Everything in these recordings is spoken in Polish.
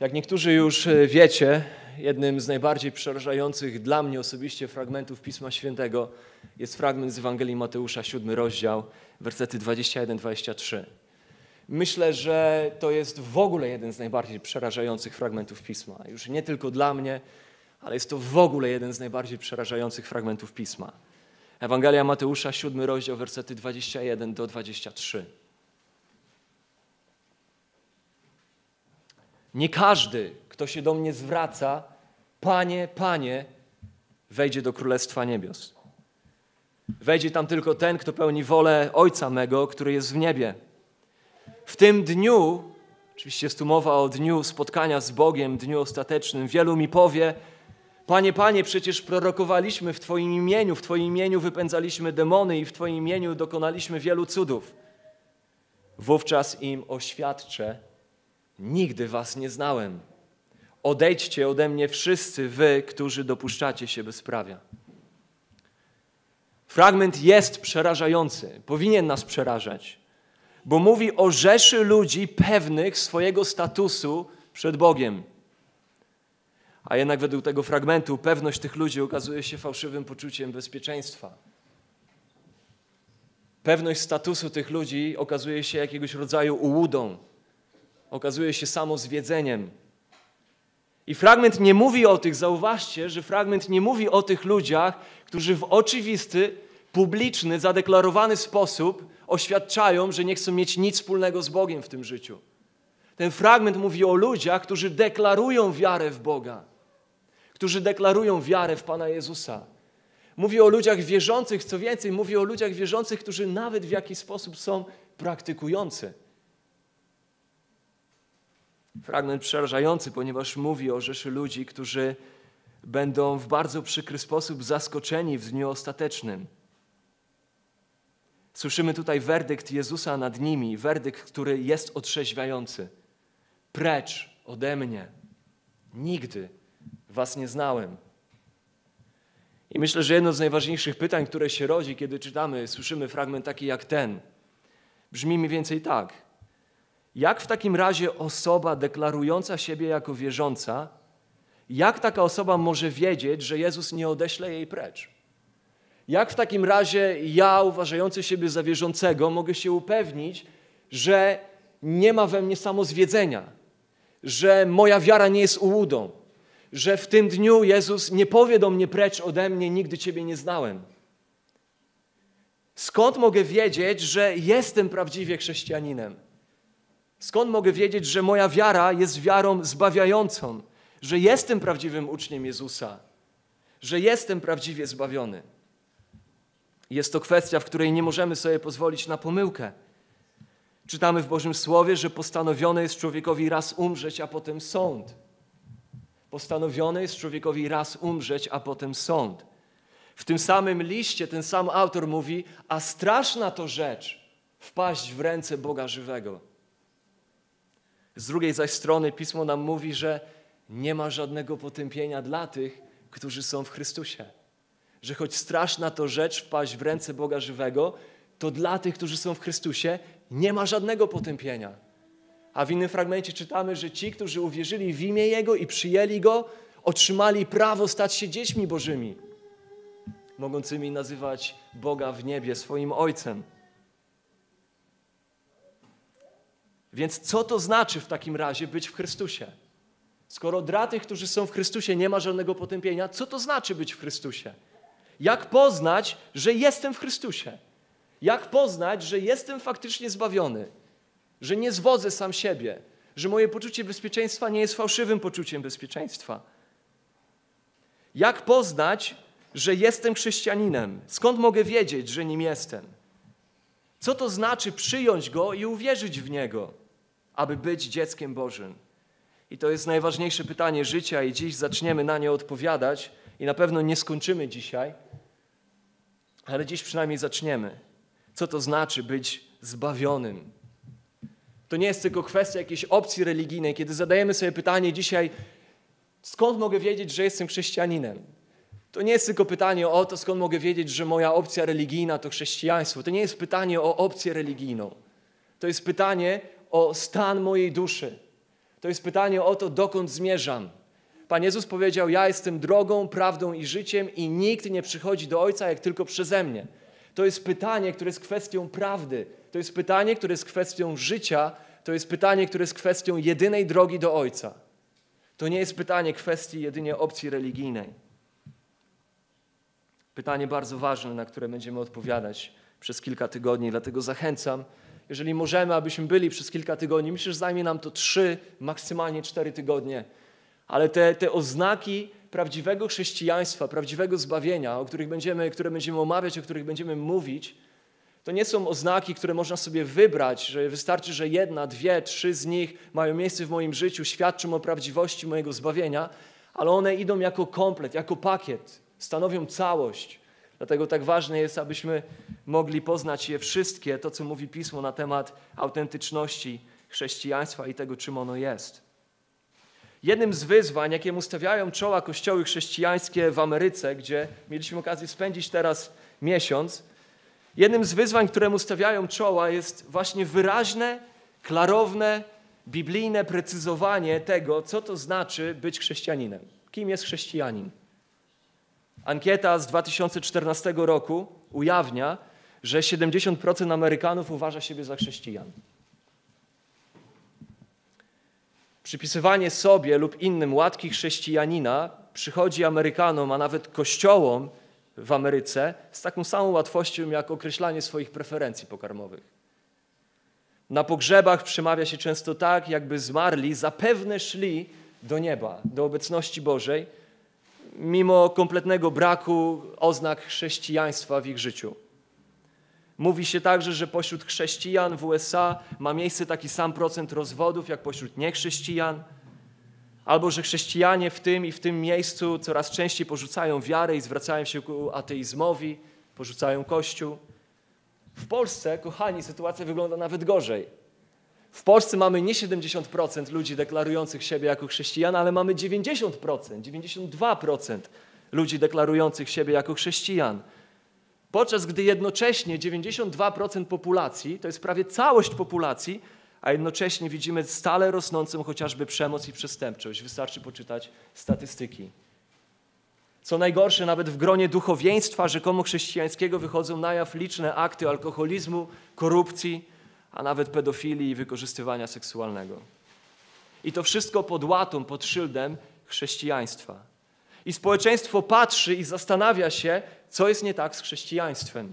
Jak niektórzy już e, wiecie, jednym z najbardziej przerażających dla mnie osobiście fragmentów Pisma Świętego jest fragment z Ewangelii Mateusza, siódmy rozdział, wersety 21-23. Myślę, że to jest w ogóle jeden z najbardziej przerażających fragmentów Pisma. Już nie tylko dla mnie, ale jest to w ogóle jeden z najbardziej przerażających fragmentów Pisma. Ewangelia Mateusza, siódmy rozdział, wersety 21 do 23. Nie każdy, kto się do mnie zwraca, Panie, Panie, wejdzie do Królestwa Niebios. Wejdzie tam tylko ten, kto pełni wolę Ojca mego, który jest w niebie. W tym dniu, oczywiście jest tu mowa o dniu spotkania z Bogiem, dniu ostatecznym, wielu mi powie, Panie, Panie, przecież prorokowaliśmy w Twoim imieniu, w Twoim imieniu wypędzaliśmy demony i w Twoim imieniu dokonaliśmy wielu cudów. Wówczas im oświadczę, nigdy Was nie znałem. Odejdźcie ode mnie wszyscy Wy, którzy dopuszczacie się bezprawia. Fragment jest przerażający, powinien nas przerażać, bo mówi o rzeszy ludzi pewnych swojego statusu przed Bogiem. A jednak według tego fragmentu pewność tych ludzi okazuje się fałszywym poczuciem bezpieczeństwa. Pewność statusu tych ludzi okazuje się jakiegoś rodzaju ułudą, okazuje się samozwiedzeniem. I fragment nie mówi o tych, zauważcie, że fragment nie mówi o tych ludziach, którzy w oczywisty, publiczny, zadeklarowany sposób oświadczają, że nie chcą mieć nic wspólnego z Bogiem w tym życiu. Ten fragment mówi o ludziach, którzy deklarują wiarę w Boga którzy deklarują wiarę w Pana Jezusa. Mówi o ludziach wierzących, co więcej, mówi o ludziach wierzących, którzy nawet w jakiś sposób są praktykujący. Fragment przerażający, ponieważ mówi o rzeszy ludzi, którzy będą w bardzo przykry sposób zaskoczeni w dniu ostatecznym. Słyszymy tutaj werdykt Jezusa nad nimi, werdykt, który jest otrzeźwiający. Precz ode mnie. Nigdy Was nie znałem. I myślę, że jedno z najważniejszych pytań, które się rodzi, kiedy czytamy, słyszymy fragment taki jak ten, brzmi mniej więcej tak. Jak w takim razie osoba deklarująca siebie jako wierząca, jak taka osoba może wiedzieć, że Jezus nie odeśle jej precz? Jak w takim razie ja, uważający siebie za wierzącego, mogę się upewnić, że nie ma we mnie samozwiedzenia, że moja wiara nie jest ułudą, że w tym dniu Jezus nie powie do mnie precz ode mnie, nigdy Ciebie nie znałem. Skąd mogę wiedzieć, że jestem prawdziwie chrześcijaninem? Skąd mogę wiedzieć, że moja wiara jest wiarą zbawiającą, że jestem prawdziwym uczniem Jezusa, że jestem prawdziwie zbawiony? Jest to kwestia, w której nie możemy sobie pozwolić na pomyłkę. Czytamy w Bożym Słowie, że postanowione jest człowiekowi raz umrzeć, a potem sąd. Postanowione jest człowiekowi raz umrzeć, a potem sąd. W tym samym liście ten sam autor mówi, a straszna to rzecz wpaść w ręce Boga żywego. Z drugiej zaś strony pismo nam mówi, że nie ma żadnego potępienia dla tych, którzy są w Chrystusie. Że choć straszna to rzecz wpaść w ręce Boga żywego, to dla tych, którzy są w Chrystusie, nie ma żadnego potępienia. A w innym fragmencie czytamy, że ci, którzy uwierzyli w imię Jego i przyjęli Go, otrzymali prawo stać się dziećmi Bożymi, mogącymi nazywać Boga w niebie swoim Ojcem. Więc co to znaczy w takim razie być w Chrystusie? Skoro dla tych, którzy są w Chrystusie, nie ma żadnego potępienia, co to znaczy być w Chrystusie? Jak poznać, że jestem w Chrystusie? Jak poznać, że jestem faktycznie zbawiony? że nie zwodzę sam siebie, że moje poczucie bezpieczeństwa nie jest fałszywym poczuciem bezpieczeństwa. Jak poznać, że jestem chrześcijaninem? Skąd mogę wiedzieć, że nim jestem? Co to znaczy przyjąć go i uwierzyć w niego, aby być dzieckiem Bożym? I to jest najważniejsze pytanie życia, i dziś zaczniemy na nie odpowiadać. I na pewno nie skończymy dzisiaj, ale dziś przynajmniej zaczniemy. Co to znaczy być zbawionym? To nie jest tylko kwestia jakiejś opcji religijnej. Kiedy zadajemy sobie pytanie dzisiaj, skąd mogę wiedzieć, że jestem chrześcijaninem? To nie jest tylko pytanie o to, skąd mogę wiedzieć, że moja opcja religijna to chrześcijaństwo. To nie jest pytanie o opcję religijną. To jest pytanie o stan mojej duszy. To jest pytanie o to, dokąd zmierzam. Pan Jezus powiedział: Ja jestem drogą, prawdą i życiem, i nikt nie przychodzi do Ojca jak tylko przeze mnie. To jest pytanie, które jest kwestią prawdy. To jest pytanie, które jest kwestią życia. To jest pytanie, które jest kwestią jedynej drogi do Ojca. To nie jest pytanie kwestii jedynie opcji religijnej. Pytanie bardzo ważne, na które będziemy odpowiadać przez kilka tygodni, dlatego zachęcam, jeżeli możemy, abyśmy byli przez kilka tygodni, myślę, że zajmie nam to trzy, maksymalnie cztery tygodnie, ale te, te oznaki prawdziwego chrześcijaństwa, prawdziwego zbawienia, o których będziemy, które będziemy omawiać, o których będziemy mówić, to nie są oznaki, które można sobie wybrać, że wystarczy, że jedna, dwie, trzy z nich mają miejsce w moim życiu, świadczą o prawdziwości mojego zbawienia, ale one idą jako komplet, jako pakiet, stanowią całość. Dlatego tak ważne jest, abyśmy mogli poznać je wszystkie, to co mówi Pismo na temat autentyczności chrześcijaństwa i tego, czym ono jest. Jednym z wyzwań, jakiemu stawiają czoła kościoły chrześcijańskie w Ameryce, gdzie mieliśmy okazję spędzić teraz miesiąc, jednym z wyzwań, któremu stawiają czoła, jest właśnie wyraźne, klarowne, biblijne precyzowanie tego, co to znaczy być chrześcijaninem. Kim jest chrześcijanin? Ankieta z 2014 roku ujawnia, że 70% Amerykanów uważa siebie za chrześcijan. Przypisywanie sobie lub innym łatki chrześcijanina przychodzi Amerykanom, a nawet kościołom w Ameryce z taką samą łatwością jak określanie swoich preferencji pokarmowych. Na pogrzebach przemawia się często tak, jakby zmarli zapewne szli do nieba, do obecności Bożej, mimo kompletnego braku oznak chrześcijaństwa w ich życiu. Mówi się także, że pośród chrześcijan w USA ma miejsce taki sam procent rozwodów jak pośród niechrześcijan, albo że chrześcijanie w tym i w tym miejscu coraz częściej porzucają wiarę i zwracają się ku ateizmowi, porzucają Kościół. W Polsce, kochani, sytuacja wygląda nawet gorzej. W Polsce mamy nie 70% ludzi deklarujących siebie jako chrześcijan, ale mamy 90%, 92% ludzi deklarujących siebie jako chrześcijan. Podczas gdy jednocześnie 92% populacji, to jest prawie całość populacji, a jednocześnie widzimy stale rosnącą chociażby przemoc i przestępczość. Wystarczy poczytać statystyki. Co najgorsze, nawet w gronie duchowieństwa rzekomo chrześcijańskiego wychodzą na jaw liczne akty alkoholizmu, korupcji, a nawet pedofilii i wykorzystywania seksualnego. I to wszystko pod łatą, pod szyldem chrześcijaństwa. I społeczeństwo patrzy i zastanawia się, co jest nie tak z chrześcijaństwem,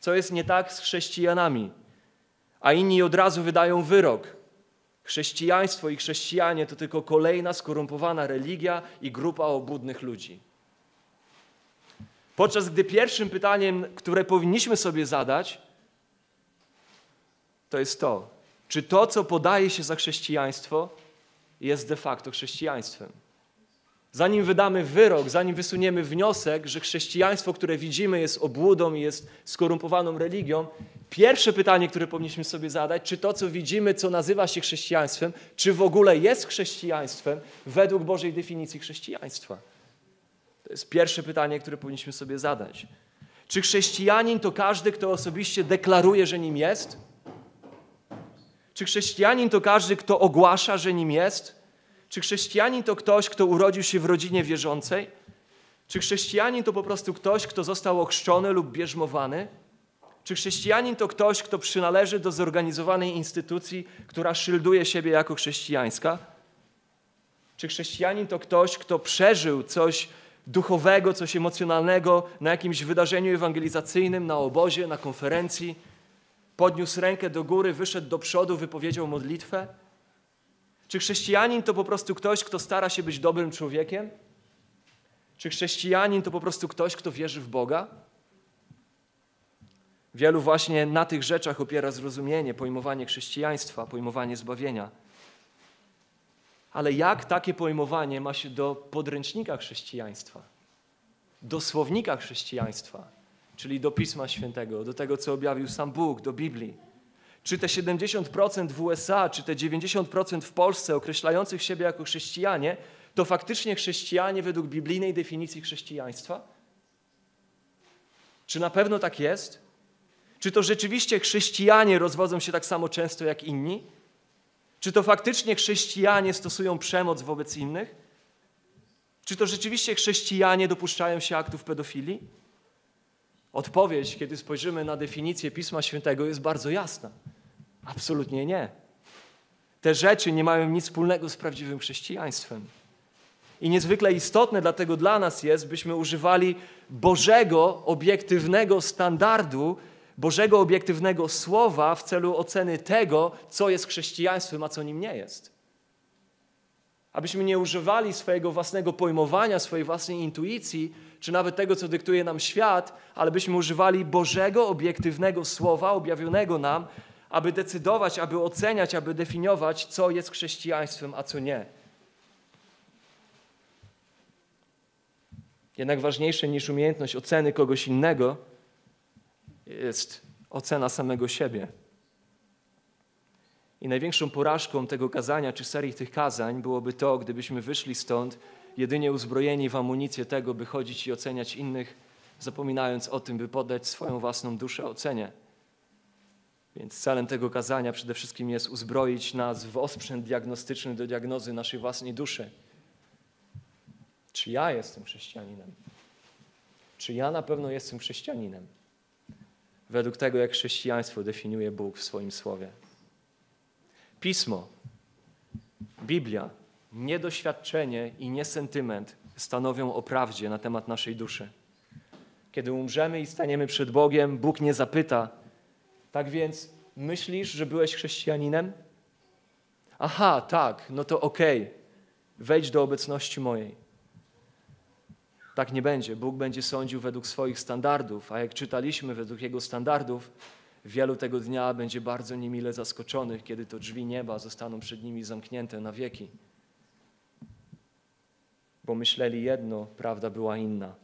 co jest nie tak z chrześcijanami. A inni od razu wydają wyrok. Chrześcijaństwo i chrześcijanie to tylko kolejna skorumpowana religia i grupa obłudnych ludzi. Podczas gdy pierwszym pytaniem, które powinniśmy sobie zadać, to jest to, czy to, co podaje się za chrześcijaństwo, jest de facto chrześcijaństwem. Zanim wydamy wyrok, zanim wysuniemy wniosek, że chrześcijaństwo, które widzimy, jest obłudą i jest skorumpowaną religią, pierwsze pytanie, które powinniśmy sobie zadać, czy to, co widzimy, co nazywa się chrześcijaństwem, czy w ogóle jest chrześcijaństwem według Bożej definicji chrześcijaństwa? To jest pierwsze pytanie, które powinniśmy sobie zadać. Czy chrześcijanin to każdy, kto osobiście deklaruje, że nim jest? Czy chrześcijanin to każdy, kto ogłasza, że nim jest? Czy chrześcijanin to ktoś, kto urodził się w rodzinie wierzącej? Czy chrześcijanin to po prostu ktoś, kto został ochrzczony lub bierzmowany? Czy chrześcijanin to ktoś, kto przynależy do zorganizowanej instytucji, która szylduje siebie jako chrześcijańska? Czy chrześcijanin to ktoś, kto przeżył coś duchowego, coś emocjonalnego na jakimś wydarzeniu ewangelizacyjnym, na obozie, na konferencji? Podniósł rękę do góry, wyszedł do przodu, wypowiedział modlitwę? Czy chrześcijanin to po prostu ktoś, kto stara się być dobrym człowiekiem? Czy chrześcijanin to po prostu ktoś, kto wierzy w Boga? Wielu właśnie na tych rzeczach opiera zrozumienie, pojmowanie chrześcijaństwa, pojmowanie zbawienia. Ale jak takie pojmowanie ma się do podręcznika chrześcijaństwa, do słownika chrześcijaństwa, czyli do Pisma Świętego, do tego, co objawił sam Bóg, do Biblii? Czy te 70% w USA, czy te 90% w Polsce określających siebie jako chrześcijanie, to faktycznie chrześcijanie według biblijnej definicji chrześcijaństwa? Czy na pewno tak jest? Czy to rzeczywiście chrześcijanie rozwodzą się tak samo często jak inni? Czy to faktycznie chrześcijanie stosują przemoc wobec innych? Czy to rzeczywiście chrześcijanie dopuszczają się aktów pedofilii? Odpowiedź, kiedy spojrzymy na definicję Pisma Świętego, jest bardzo jasna. Absolutnie nie. Te rzeczy nie mają nic wspólnego z prawdziwym chrześcijaństwem. I niezwykle istotne dlatego dla nas jest, byśmy używali Bożego obiektywnego standardu, Bożego obiektywnego słowa w celu oceny tego, co jest chrześcijaństwem, a co nim nie jest. Abyśmy nie używali swojego własnego pojmowania, swojej własnej intuicji, czy nawet tego, co dyktuje nam świat, ale byśmy używali Bożego obiektywnego słowa objawionego nam, aby decydować, aby oceniać, aby definiować, co jest chrześcijaństwem, a co nie. Jednak ważniejsze niż umiejętność oceny kogoś innego jest ocena samego siebie. I największą porażką tego kazania, czy serii tych kazań, byłoby to, gdybyśmy wyszli stąd jedynie uzbrojeni w amunicję tego, by chodzić i oceniać innych, zapominając o tym, by podać swoją własną duszę ocenie. Więc celem tego kazania przede wszystkim jest uzbroić nas w osprzęt diagnostyczny do diagnozy naszej własnej duszy. Czy ja jestem chrześcijaninem? Czy ja na pewno jestem chrześcijaninem? Według tego, jak chrześcijaństwo definiuje Bóg w swoim słowie. Pismo, Biblia, nie doświadczenie i nie sentyment stanowią o prawdzie na temat naszej duszy. Kiedy umrzemy i staniemy przed Bogiem, Bóg nie zapyta, tak więc myślisz, że byłeś chrześcijaninem? Aha, tak, no to okej, okay. wejdź do obecności mojej. Tak nie będzie. Bóg będzie sądził według swoich standardów, a jak czytaliśmy według Jego standardów, wielu tego dnia będzie bardzo niemile zaskoczonych, kiedy to drzwi nieba zostaną przed nimi zamknięte na wieki. Bo myśleli jedno, prawda była inna.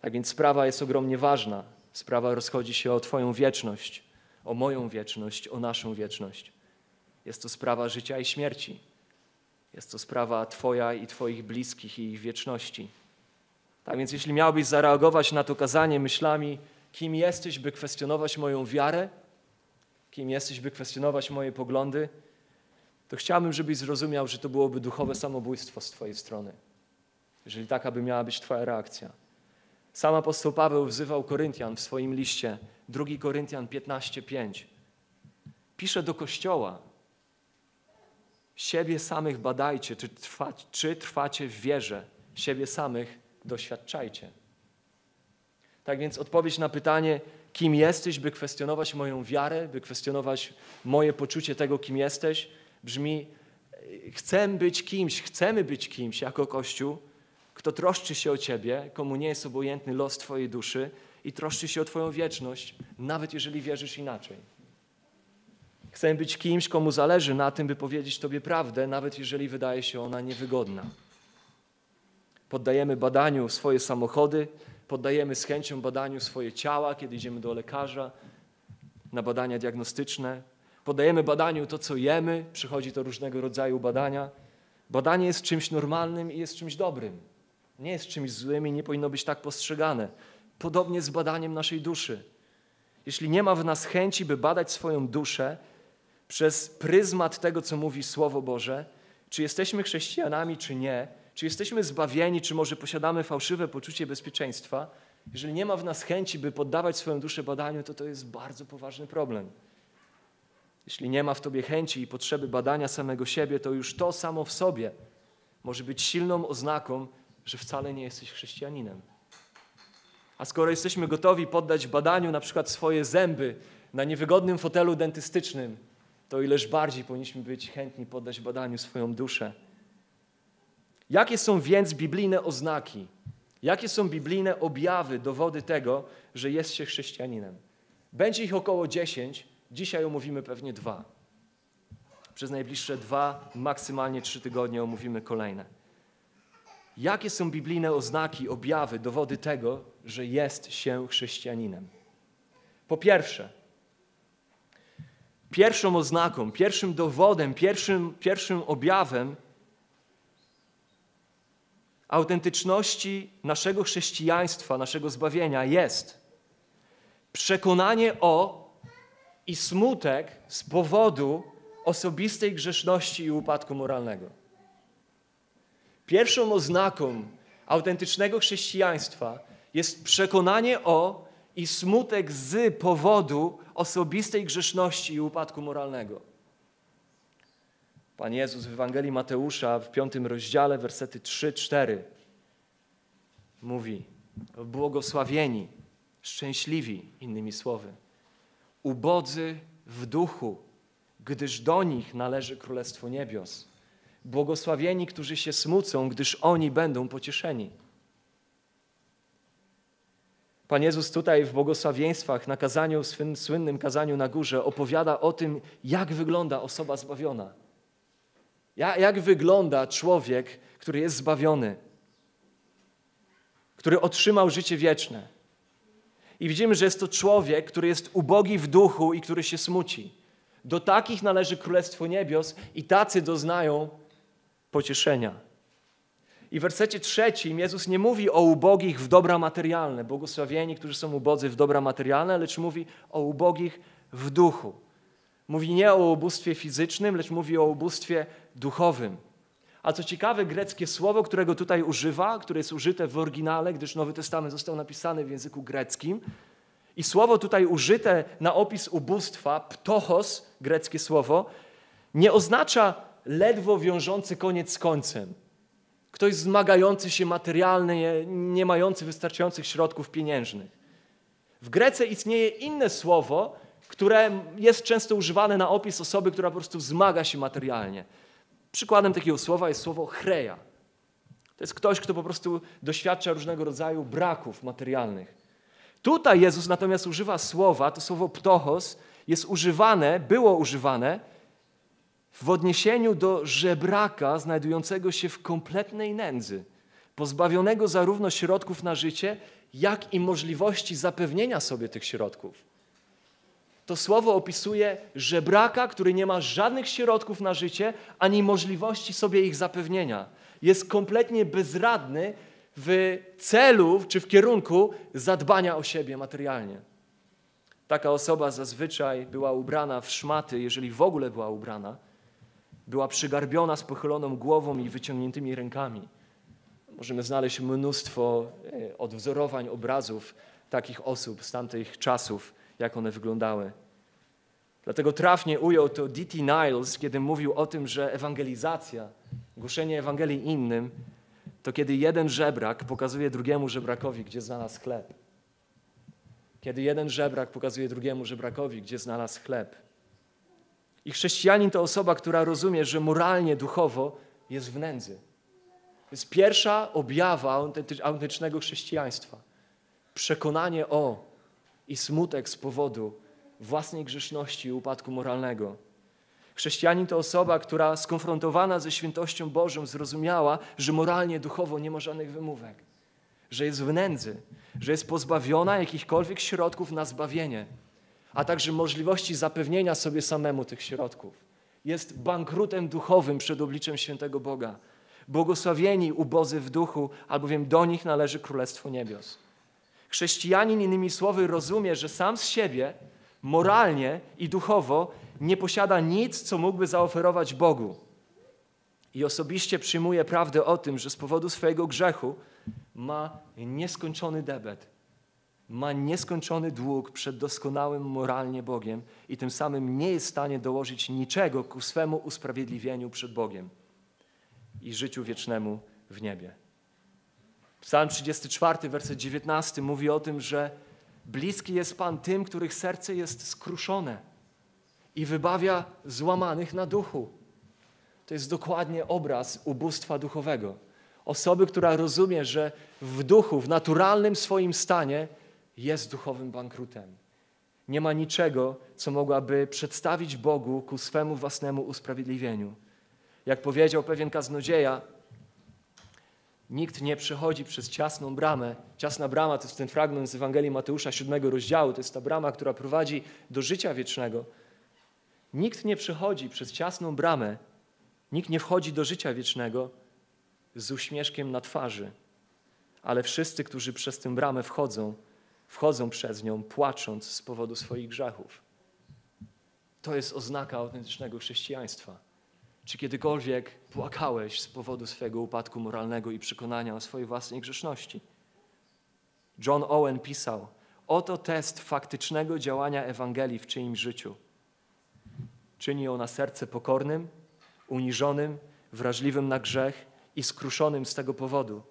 Tak więc sprawa jest ogromnie ważna. Sprawa rozchodzi się o Twoją wieczność, o moją wieczność, o naszą wieczność. Jest to sprawa życia i śmierci. Jest to sprawa Twoja i Twoich bliskich i ich wieczności. Tak więc, jeśli miałbyś zareagować na to kazanie myślami, kim jesteś, by kwestionować moją wiarę, kim jesteś, by kwestionować moje poglądy, to chciałbym, żebyś zrozumiał, że to byłoby duchowe samobójstwo z Twojej strony. Jeżeli taka by miała być Twoja reakcja. Sam apostoł Paweł wzywał Koryntian w swoim liście, 2 Koryntian 15:5. Pisze do kościoła: Siebie samych badajcie, czy, trwa, czy trwacie w wierze, siebie samych doświadczajcie. Tak więc odpowiedź na pytanie, kim jesteś, by kwestionować moją wiarę, by kwestionować moje poczucie tego, kim jesteś, brzmi: Chcę być kimś, chcemy być kimś jako Kościół, kto troszczy się o Ciebie, komu nie jest obojętny los Twojej duszy i troszczy się o Twoją wieczność, nawet jeżeli wierzysz inaczej. Chcę być kimś, komu zależy na tym, by powiedzieć Tobie prawdę, nawet jeżeli wydaje się ona niewygodna. Poddajemy badaniu swoje samochody, poddajemy z chęcią badaniu swoje ciała, kiedy idziemy do lekarza na badania diagnostyczne. Poddajemy badaniu to, co jemy, przychodzi to różnego rodzaju badania. Badanie jest czymś normalnym i jest czymś dobrym. Nie jest czymś złym i nie powinno być tak postrzegane. Podobnie z badaniem naszej duszy. Jeśli nie ma w nas chęci, by badać swoją duszę przez pryzmat tego, co mówi Słowo Boże, czy jesteśmy chrześcijanami, czy nie, czy jesteśmy zbawieni, czy może posiadamy fałszywe poczucie bezpieczeństwa, jeżeli nie ma w nas chęci, by poddawać swoją duszę badaniu, to to jest bardzo poważny problem. Jeśli nie ma w tobie chęci i potrzeby badania samego siebie, to już to samo w sobie może być silną oznaką, że wcale nie jesteś chrześcijaninem. A skoro jesteśmy gotowi poddać badaniu na przykład swoje zęby na niewygodnym fotelu dentystycznym, to ileż bardziej powinniśmy być chętni poddać badaniu swoją duszę. Jakie są więc biblijne oznaki? Jakie są biblijne objawy, dowody tego, że jest się chrześcijaninem? Będzie ich około dziesięć, dzisiaj omówimy pewnie dwa. Przez najbliższe dwa, maksymalnie trzy tygodnie omówimy kolejne. Jakie są biblijne oznaki, objawy, dowody tego, że jest się chrześcijaninem? Po pierwsze, pierwszą oznaką, pierwszym dowodem, pierwszym, pierwszym objawem autentyczności naszego chrześcijaństwa, naszego zbawienia jest przekonanie o i smutek z powodu osobistej grzeszności i upadku moralnego. Pierwszą oznaką autentycznego chrześcijaństwa jest przekonanie o i smutek z powodu osobistej grzeszności i upadku moralnego. Pan Jezus w Ewangelii Mateusza w piątym rozdziale, wersety 3-4 mówi: Błogosławieni, szczęśliwi, innymi słowy, ubodzy w duchu, gdyż do nich należy Królestwo Niebios. Błogosławieni, którzy się smucą, gdyż oni będą pocieszeni. Pan Jezus tutaj w błogosławieństwach, na kazaniu, swym słynnym kazaniu na górze, opowiada o tym, jak wygląda osoba zbawiona. Jak, jak wygląda człowiek, który jest zbawiony, który otrzymał życie wieczne. I widzimy, że jest to człowiek, który jest ubogi w duchu i który się smuci. Do takich należy Królestwo Niebios i tacy doznają pocieszenia. I w wersecie trzecim Jezus nie mówi o ubogich w dobra materialne, błogosławieni, którzy są ubodzy w dobra materialne, lecz mówi o ubogich w duchu. Mówi nie o ubóstwie fizycznym, lecz mówi o ubóstwie duchowym. A co ciekawe, greckie słowo, którego tutaj używa, które jest użyte w oryginale, gdyż Nowy Testament został napisany w języku greckim, i słowo tutaj użyte na opis ubóstwa, ptochos, greckie słowo, nie oznacza ledwo wiążący koniec z końcem. Ktoś zmagający się materialnie, nie mający wystarczających środków pieniężnych. W Grece istnieje inne słowo, które jest często używane na opis osoby, która po prostu zmaga się materialnie. Przykładem takiego słowa jest słowo chreja. To jest ktoś, kto po prostu doświadcza różnego rodzaju braków materialnych. Tutaj Jezus natomiast używa słowa, to słowo ptochos jest używane, było używane w odniesieniu do żebraka znajdującego się w kompletnej nędzy, pozbawionego zarówno środków na życie, jak i możliwości zapewnienia sobie tych środków. To słowo opisuje żebraka, który nie ma żadnych środków na życie, ani możliwości sobie ich zapewnienia. Jest kompletnie bezradny w celu czy w kierunku zadbania o siebie materialnie. Taka osoba zazwyczaj była ubrana w szmaty, jeżeli w ogóle była ubrana, była przygarbiona z pochyloną głową i wyciągniętymi rękami. Możemy znaleźć mnóstwo e, odwzorowań, obrazów takich osób z tamtych czasów, jak one wyglądały. Dlatego trafnie ujął to D.T. Niles, kiedy mówił o tym, że ewangelizacja, głoszenie Ewangelii innym, to kiedy jeden żebrak pokazuje drugiemu żebrakowi, gdzie znalazł chleb. Kiedy jeden żebrak pokazuje drugiemu żebrakowi, gdzie znalazł chleb. I chrześcijanin to osoba, która rozumie, że moralnie, duchowo jest w nędzy. To jest pierwsza objawa autentycznego chrześcijaństwa. Przekonanie o i smutek z powodu własnej grzeszności i upadku moralnego. Chrześcijanin to osoba, która skonfrontowana ze świętością Bożą zrozumiała, że moralnie, duchowo nie ma żadnych wymówek, że jest w nędzy, że jest pozbawiona jakichkolwiek środków na zbawienie, a także możliwości zapewnienia sobie samemu tych środków. Jest bankrutem duchowym przed obliczem świętego Boga. Błogosławieni ubozy w duchu, albowiem do nich należy Królestwo Niebios. Chrześcijanin, innymi słowy, rozumie, że sam z siebie, moralnie i duchowo, nie posiada nic, co mógłby zaoferować Bogu. I osobiście przyjmuje prawdę o tym, że z powodu swojego grzechu ma nieskończony debet, ma nieskończony dług przed doskonałym moralnie Bogiem i tym samym nie jest w stanie dołożyć niczego ku swemu usprawiedliwieniu przed Bogiem i życiu wiecznemu w niebie. Psalm 34, werset 19 mówi o tym, że bliski jest Pan tym, których serce jest skruszone i wybawia złamanych na duchu. To jest dokładnie obraz ubóstwa duchowego. Osoby, która rozumie, że w duchu, w naturalnym swoim stanie jest duchowym bankrutem. Nie ma niczego, co mogłaby przedstawić Bogu ku swemu własnemu usprawiedliwieniu. Jak powiedział pewien kaznodzieja, nikt nie przechodzi przez ciasną bramę. Ciasna brama to jest ten fragment z Ewangelii Mateusza, siódmego rozdziału. To jest ta brama, która prowadzi do życia wiecznego. Nikt nie przechodzi przez ciasną bramę, nikt nie wchodzi do życia wiecznego z uśmieszkiem na twarzy, ale wszyscy, którzy przez tę bramę wchodzą, wchodzą przez nią płacząc z powodu swoich grzechów. To jest oznaka autentycznego chrześcijaństwa. Czy kiedykolwiek płakałeś z powodu swojego upadku moralnego i przekonania o swojej własnej grzeszności? John Owen pisał: Oto test faktycznego działania Ewangelii w czyimś życiu. Czyni ona serce pokornym, uniżonym, wrażliwym na grzech i skruszonym z tego powodu.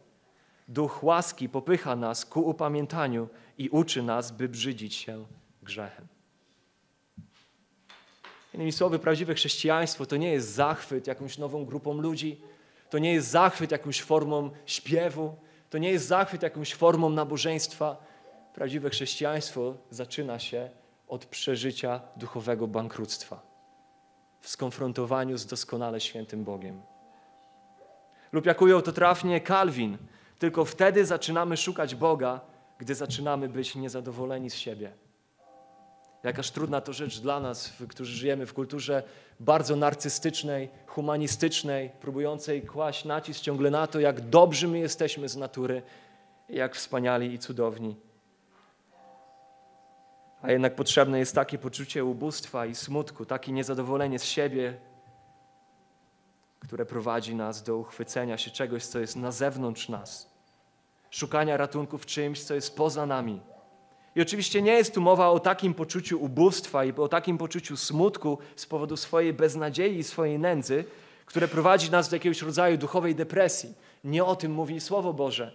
Duch łaski popycha nas ku upamiętaniu i uczy nas, by brzydzić się grzechem. Innymi słowy, prawdziwe chrześcijaństwo to nie jest zachwyt jakąś nową grupą ludzi, to nie jest zachwyt jakąś formą śpiewu, to nie jest zachwyt jakąś formą nabożeństwa. Prawdziwe chrześcijaństwo zaczyna się od przeżycia duchowego bankructwa w skonfrontowaniu z doskonale świętym Bogiem. Lub jak ujął to trafnie Kalwin, tylko wtedy zaczynamy szukać Boga, gdy zaczynamy być niezadowoleni z siebie. Jakaż trudna to rzecz dla nas, którzy żyjemy w kulturze bardzo narcystycznej, humanistycznej, próbującej kłaść nacisk ciągle na to, jak dobrzy my jesteśmy z natury, jak wspaniali i cudowni. A jednak potrzebne jest takie poczucie ubóstwa i smutku, takie niezadowolenie z siebie, które prowadzi nas do uchwycenia się czegoś, co jest na zewnątrz nas, szukania ratunku w czymś, co jest poza nami. I oczywiście nie jest tu mowa o takim poczuciu ubóstwa i o takim poczuciu smutku z powodu swojej beznadziei i swojej nędzy, które prowadzi nas do jakiegoś rodzaju duchowej depresji. Nie o tym mówi Słowo Boże.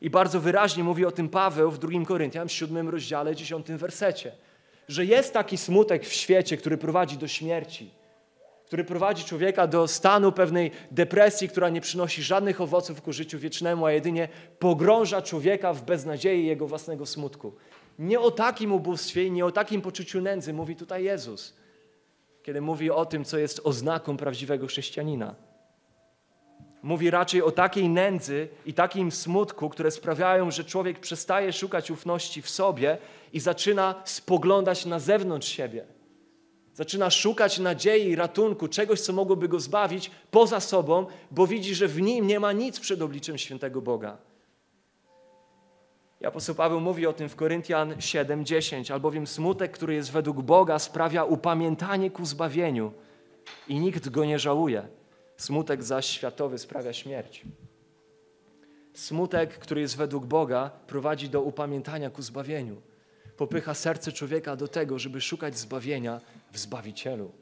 I bardzo wyraźnie mówi o tym Paweł w 2 Koryntian w 7 rozdziale, 10 wersecie, że jest taki smutek w świecie, który prowadzi do śmierci, który prowadzi człowieka do stanu pewnej depresji, która nie przynosi żadnych owoców ku życiu wiecznemu, a jedynie pogrąża człowieka w beznadziei jego własnego smutku. Nie o takim ubóstwie i nie o takim poczuciu nędzy mówi tutaj Jezus, kiedy mówi o tym, co jest oznaką prawdziwego chrześcijanina. Mówi raczej o takiej nędzy i takim smutku, które sprawiają, że człowiek przestaje szukać ufności w sobie i zaczyna spoglądać na zewnątrz siebie. Zaczyna szukać nadziei ratunku, czegoś, co mogłoby go zbawić poza sobą, bo widzi, że w nim nie ma nic przed obliczem świętego Boga. I apostoł Paweł mówi o tym w Koryntian 7:10, albowiem smutek, który jest według Boga, sprawia upamiętanie ku zbawieniu i nikt go nie żałuje. Smutek zaś światowy sprawia śmierć. Smutek, który jest według Boga, prowadzi do upamiętania ku zbawieniu. Popycha serce człowieka do tego, żeby szukać zbawienia w Zbawicielu.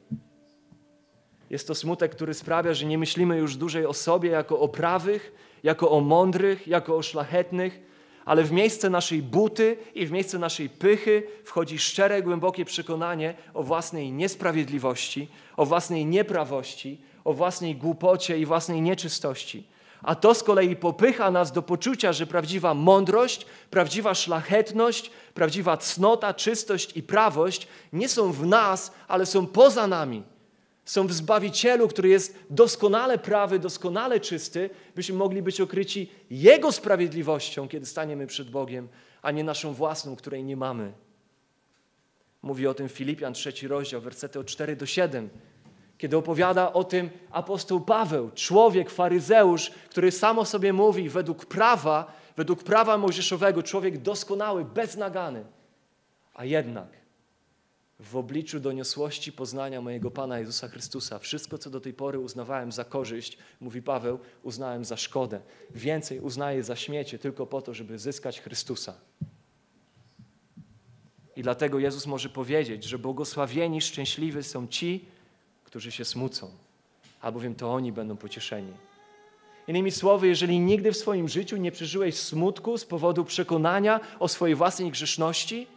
Jest to smutek, który sprawia, że nie myślimy już dłużej o sobie jako o prawych, jako o mądrych, jako o szlachetnych, ale w miejsce naszej buty i w miejsce naszej pychy wchodzi szczere, głębokie przekonanie o własnej niesprawiedliwości, o własnej nieprawości, o własnej głupocie i własnej nieczystości. A to z kolei popycha nas do poczucia, że prawdziwa mądrość, prawdziwa szlachetność, prawdziwa cnota, czystość i prawość nie są w nas, ale są poza nami są w Zbawicielu, który jest doskonale prawy, doskonale czysty, byśmy mogli być okryci Jego sprawiedliwością, kiedy staniemy przed Bogiem, a nie naszą własną, której nie mamy. Mówi o tym Filipian, trzeci rozdział, wersety od 4 do 7, kiedy opowiada o tym apostoł Paweł, człowiek, faryzeusz, który samo sobie mówi według prawa, według prawa mojżeszowego, człowiek doskonały, beznagany, a jednak w obliczu doniosłości poznania mojego Pana Jezusa Chrystusa. Wszystko, co do tej pory uznawałem za korzyść, mówi Paweł, uznałem za szkodę. Więcej uznaję za śmiecie tylko po to, żeby zyskać Chrystusa. I dlatego Jezus może powiedzieć, że błogosławieni, szczęśliwi są ci, którzy się smucą, albowiem to oni będą pocieszeni. Innymi słowy, jeżeli nigdy w swoim życiu nie przeżyłeś smutku z powodu przekonania o swojej własnej grzeszności,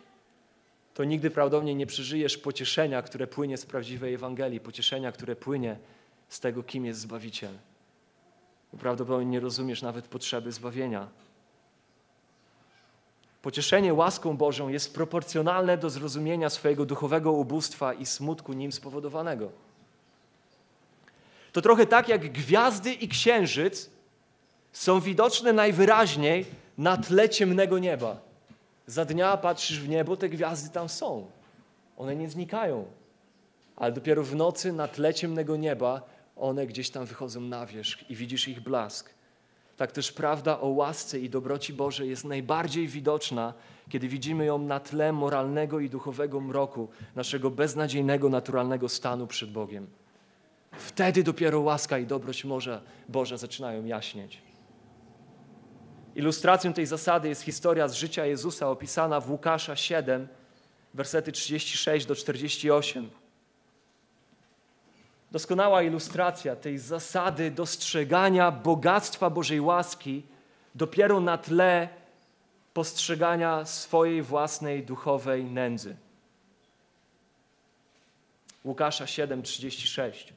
to nigdy prawdopodobnie nie przeżyjesz pocieszenia, które płynie z prawdziwej Ewangelii, pocieszenia, które płynie z tego, kim jest Zbawiciel. Prawdopodobnie nie rozumiesz nawet potrzeby zbawienia. Pocieszenie łaską Bożą jest proporcjonalne do zrozumienia swojego duchowego ubóstwa i smutku nim spowodowanego. To trochę tak jak gwiazdy i księżyc są widoczne najwyraźniej na tle ciemnego nieba. Za dnia patrzysz w niebo, te gwiazdy tam są. One nie znikają. Ale dopiero w nocy na tle ciemnego nieba one gdzieś tam wychodzą na wierzch i widzisz ich blask. tak też prawda o łasce i dobroci Bożej jest najbardziej widoczna, kiedy widzimy ją na tle moralnego i duchowego mroku naszego beznadziejnego, naturalnego stanu przed Bogiem. Wtedy dopiero łaska i dobroć Boża zaczynają jaśnieć. Ilustracją tej zasady jest historia z życia Jezusa opisana w Łukasza 7, wersety 36 do 48. Doskonała ilustracja tej zasady dostrzegania bogactwa Bożej łaski dopiero na tle postrzegania swojej własnej duchowej nędzy. Łukasza 7:36.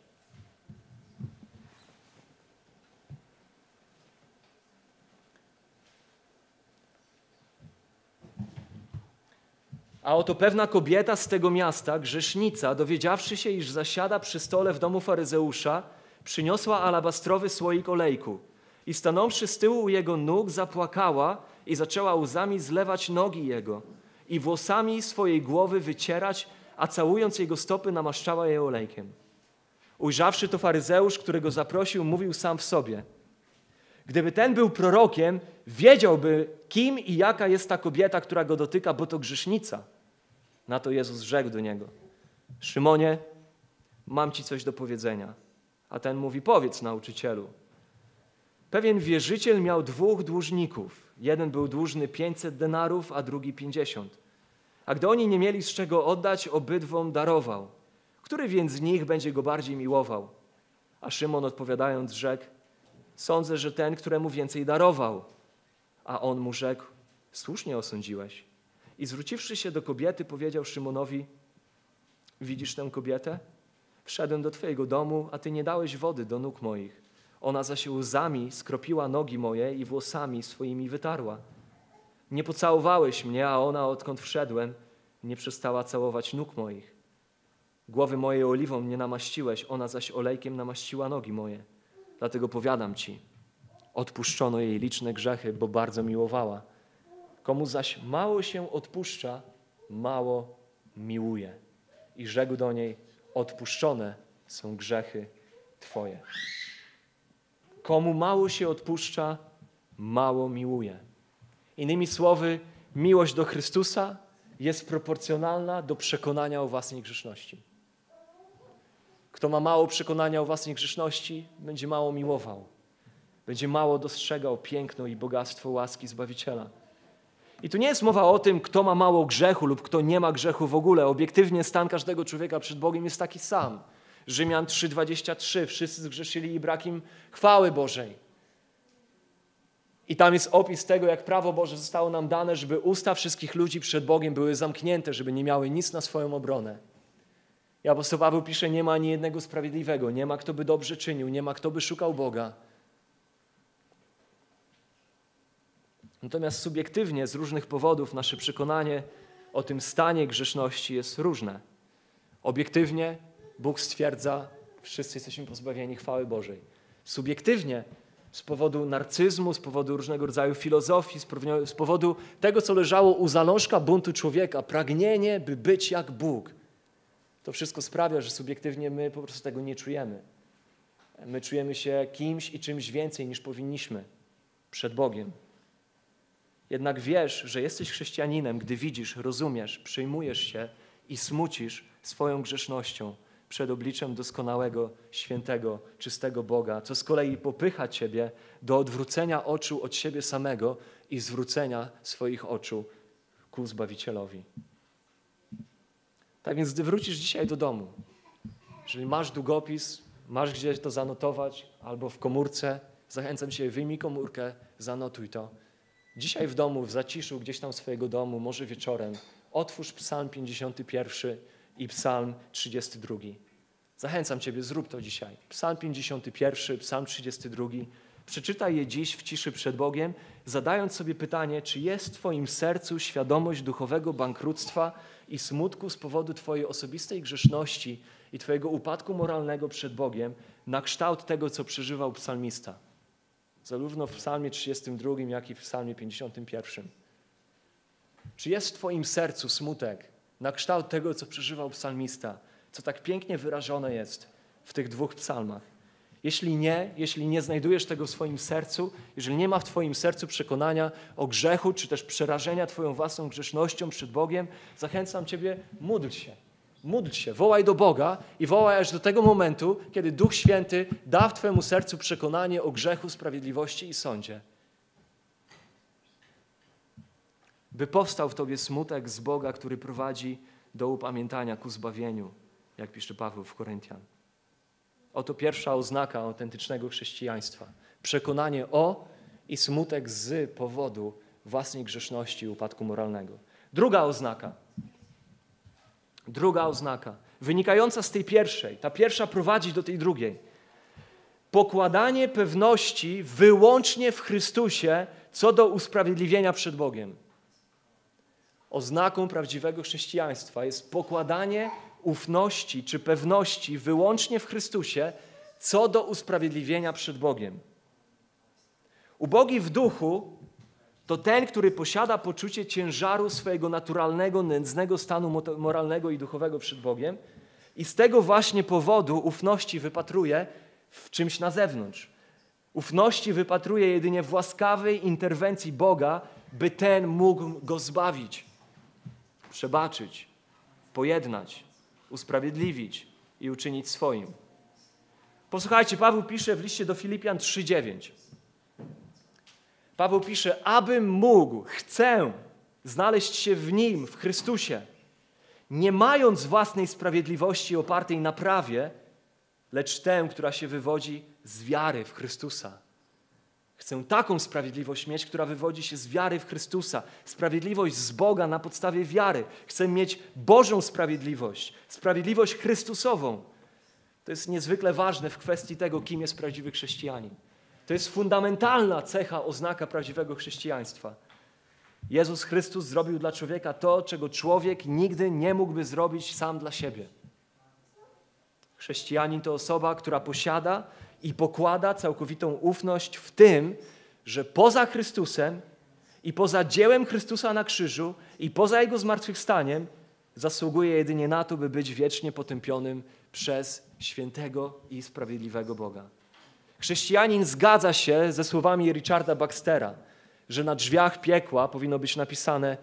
A oto pewna kobieta z tego miasta, grzesznica, dowiedziawszy się, iż zasiada przy stole w domu faryzeusza, przyniosła alabastrowy słoik olejku i stanąwszy z tyłu u jego nóg, zapłakała i zaczęła łzami zlewać nogi jego i włosami swojej głowy wycierać, a całując jego stopy namaszczała je olejkiem. Ujrzawszy to faryzeusz, którego zaprosił, mówił sam w sobie. Gdyby ten był prorokiem, wiedziałby, kim i jaka jest ta kobieta, która go dotyka, bo to grzesznica. Na to Jezus rzekł do niego: Szymonie, mam ci coś do powiedzenia. A ten mówi: Powiedz, nauczycielu. Pewien wierzyciel miał dwóch dłużników. Jeden był dłużny 500 denarów, a drugi 50. A gdy oni nie mieli z czego oddać, obydwom darował. Który więc z nich będzie go bardziej miłował? A Szymon odpowiadając rzekł: Sądzę, że ten, któremu więcej darował. A on mu rzekł: Słusznie osądziłeś. I zwróciwszy się do kobiety, powiedział Szymonowi: Widzisz tę kobietę? Wszedłem do twojego domu, a ty nie dałeś wody do nóg moich. Ona zaś łzami skropiła nogi moje i włosami swoimi wytarła. Nie pocałowałeś mnie, a ona, odkąd wszedłem, nie przestała całować nóg moich. Głowy mojej oliwą nie namaściłeś, ona zaś olejkiem namaściła nogi moje. Dlatego powiadam ci, odpuszczono jej liczne grzechy, bo bardzo miłowała. Komu zaś mało się odpuszcza, mało miłuje. I rzekł do niej, odpuszczone są grzechy Twoje. Komu mało się odpuszcza, mało miłuje. Innymi słowy, miłość do Chrystusa jest proporcjonalna do przekonania o własnej grzeszności. Kto ma mało przekonania o własnej grzeszności, będzie mało miłował. Będzie mało dostrzegał piękno i bogactwo łaski Zbawiciela. I tu nie jest mowa o tym, kto ma mało grzechu lub kto nie ma grzechu w ogóle. Obiektywnie stan każdego człowieka przed Bogiem jest taki sam. Rzymian 3:23 wszyscy zgrzeszyli i brak im chwały Bożej. I tam jest opis tego, jak prawo Boże zostało nam dane, żeby usta wszystkich ludzi przed Bogiem były zamknięte, żeby nie miały nic na swoją obronę. I apostoł Paweł pisze, nie ma ani jednego sprawiedliwego, nie ma kto by dobrze czynił, nie ma kto by szukał Boga. Natomiast subiektywnie, z różnych powodów, nasze przekonanie o tym stanie grzeszności jest różne. Obiektywnie Bóg stwierdza, wszyscy jesteśmy pozbawieni chwały Bożej. Subiektywnie, z powodu narcyzmu, z powodu różnego rodzaju filozofii, z powodu tego, co leżało u zalążka buntu człowieka, pragnienie, by być jak Bóg. To wszystko sprawia, że subiektywnie my po prostu tego nie czujemy. My czujemy się kimś i czymś więcej niż powinniśmy przed Bogiem. Jednak wiesz, że jesteś chrześcijaninem, gdy widzisz, rozumiesz, przyjmujesz się i smucisz swoją grzesznością przed obliczem doskonałego, świętego, czystego Boga, co z kolei popycha Ciebie do odwrócenia oczu od siebie samego i zwrócenia swoich oczu ku Zbawicielowi. Tak więc, gdy wrócisz dzisiaj do domu, jeżeli masz długopis, masz gdzieś to zanotować albo w komórce, zachęcam Cię, wyjmij komórkę, zanotuj to. Dzisiaj w domu, w zaciszu gdzieś tam swojego domu, może wieczorem, otwórz Psalm 51 i Psalm 32. Zachęcam Ciebie, zrób to dzisiaj. Psalm 51, Psalm 32. Przeczytaj je dziś w ciszy przed Bogiem, zadając sobie pytanie, czy jest w Twoim sercu świadomość duchowego bankructwa i smutku z powodu Twojej osobistej grzeszności i Twojego upadku moralnego przed Bogiem, na kształt tego, co przeżywał psalmista. Zarówno w Psalmie 32, jak i w Psalmie 51. Czy jest w Twoim sercu smutek na kształt tego, co przeżywał psalmista, co tak pięknie wyrażone jest w tych dwóch psalmach? Jeśli nie, jeśli nie znajdujesz tego w swoim sercu, jeżeli nie ma w Twoim sercu przekonania o grzechu, czy też przerażenia Twoją własną grzesznością przed Bogiem, zachęcam Ciebie, módl się. Módl się, wołaj do Boga i wołaj aż do tego momentu, kiedy Duch Święty da w Twojemu sercu przekonanie o grzechu, sprawiedliwości i sądzie. By powstał w Tobie smutek z Boga, który prowadzi do upamiętania ku zbawieniu, jak pisze Paweł w Koryntian. Oto pierwsza oznaka autentycznego chrześcijaństwa. Przekonanie o i smutek z powodu własnej grzeszności i upadku moralnego. Druga oznaka. Druga oznaka, wynikająca z tej pierwszej. Ta pierwsza prowadzi do tej drugiej. Pokładanie pewności wyłącznie w Chrystusie co do usprawiedliwienia przed Bogiem. Oznaką prawdziwego chrześcijaństwa jest pokładanie ufności czy pewności wyłącznie w Chrystusie co do usprawiedliwienia przed Bogiem. Ubogi w duchu to ten, który posiada poczucie ciężaru swojego naturalnego, nędznego stanu moralnego i duchowego przed Bogiem i z tego właśnie powodu ufności wypatruje w czymś na zewnątrz. Ufności wypatruje jedynie w łaskawej interwencji Boga, by ten mógł go zbawić, przebaczyć, pojednać usprawiedliwić i uczynić swoim. Posłuchajcie, Paweł pisze w liście do Filipian 3:9. Paweł pisze, abym mógł, chcę znaleźć się w Nim, w Chrystusie, nie mając własnej sprawiedliwości opartej na prawie, lecz tę, która się wywodzi z wiary w Chrystusa Chcę taką sprawiedliwość mieć, która wywodzi się z wiary w Chrystusa. Sprawiedliwość z Boga na podstawie wiary. Chcę mieć Bożą sprawiedliwość, sprawiedliwość Chrystusową. To jest niezwykle ważne w kwestii tego, kim jest prawdziwy chrześcijanin. To jest fundamentalna cecha, oznaka prawdziwego chrześcijaństwa. Jezus Chrystus zrobił dla człowieka to, czego człowiek nigdy nie mógłby zrobić sam dla siebie. Chrześcijanin to osoba, która posiada i pokłada całkowitą ufność w tym, że poza Chrystusem i poza dziełem Chrystusa na krzyżu i poza Jego zmartwychwstaniem zasługuje jedynie na to, by być wiecznie potępionym przez świętego i sprawiedliwego Boga. Chrześcijanin zgadza się ze słowami Richarda Baxtera, że na drzwiach piekła powinno być napisane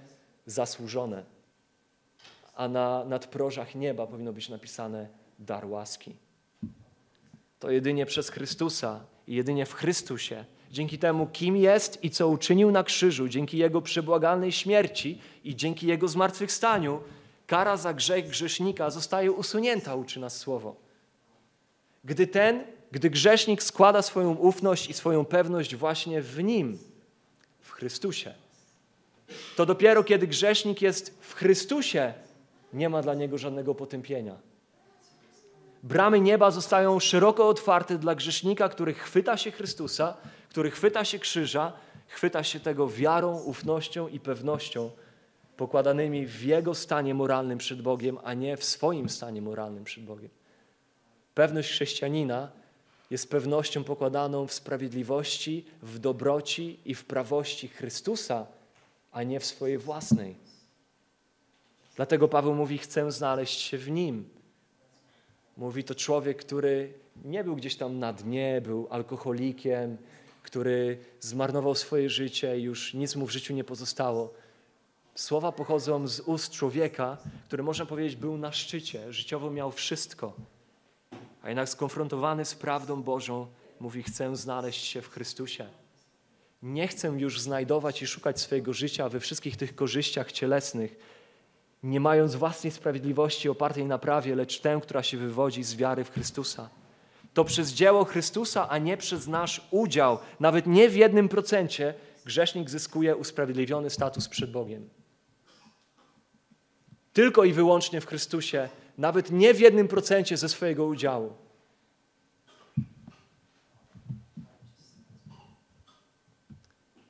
zasłużone, a na nadprożach nieba powinno być napisane dar łaski. To jedynie przez Chrystusa i jedynie w Chrystusie, dzięki temu, kim jest i co uczynił na krzyżu, dzięki Jego przebłagalnej śmierci i dzięki Jego zmartwychwstaniu, kara za grzech grzesznika zostaje usunięta, uczy nas Słowo. Gdy ten, gdy grzesznik składa swoją ufność i swoją pewność właśnie w Nim, w Chrystusie, to dopiero kiedy grzesznik jest w Chrystusie, nie ma dla niego żadnego potępienia. Bramy nieba zostają szeroko otwarte dla grzesznika, który chwyta się Chrystusa, który chwyta się krzyża, chwyta się tego wiarą, ufnością i pewnością, pokładanymi w jego stanie moralnym przed Bogiem, a nie w swoim stanie moralnym przed Bogiem. Pewność chrześcijanina jest pewnością pokładaną w sprawiedliwości, w dobroci i w prawości Chrystusa, a nie w swojej własnej. Dlatego Paweł mówi: Chcę znaleźć się w nim. Mówi to człowiek, który nie był gdzieś tam na dnie, był alkoholikiem, który zmarnował swoje życie i już nic mu w życiu nie pozostało. Słowa pochodzą z ust człowieka, który można powiedzieć był na szczycie, życiowo miał wszystko, a jednak skonfrontowany z prawdą Bożą mówi: Chcę znaleźć się w Chrystusie. Nie chcę już znajdować i szukać swojego życia we wszystkich tych korzyściach cielesnych, nie mając własnej sprawiedliwości opartej na prawie, lecz tę, która się wywodzi z wiary w Chrystusa. To przez dzieło Chrystusa, a nie przez nasz udział, nawet nie w jednym procencie, grzesznik zyskuje usprawiedliwiony status przed Bogiem. Tylko i wyłącznie w Chrystusie, nawet nie w jednym procencie ze swojego udziału.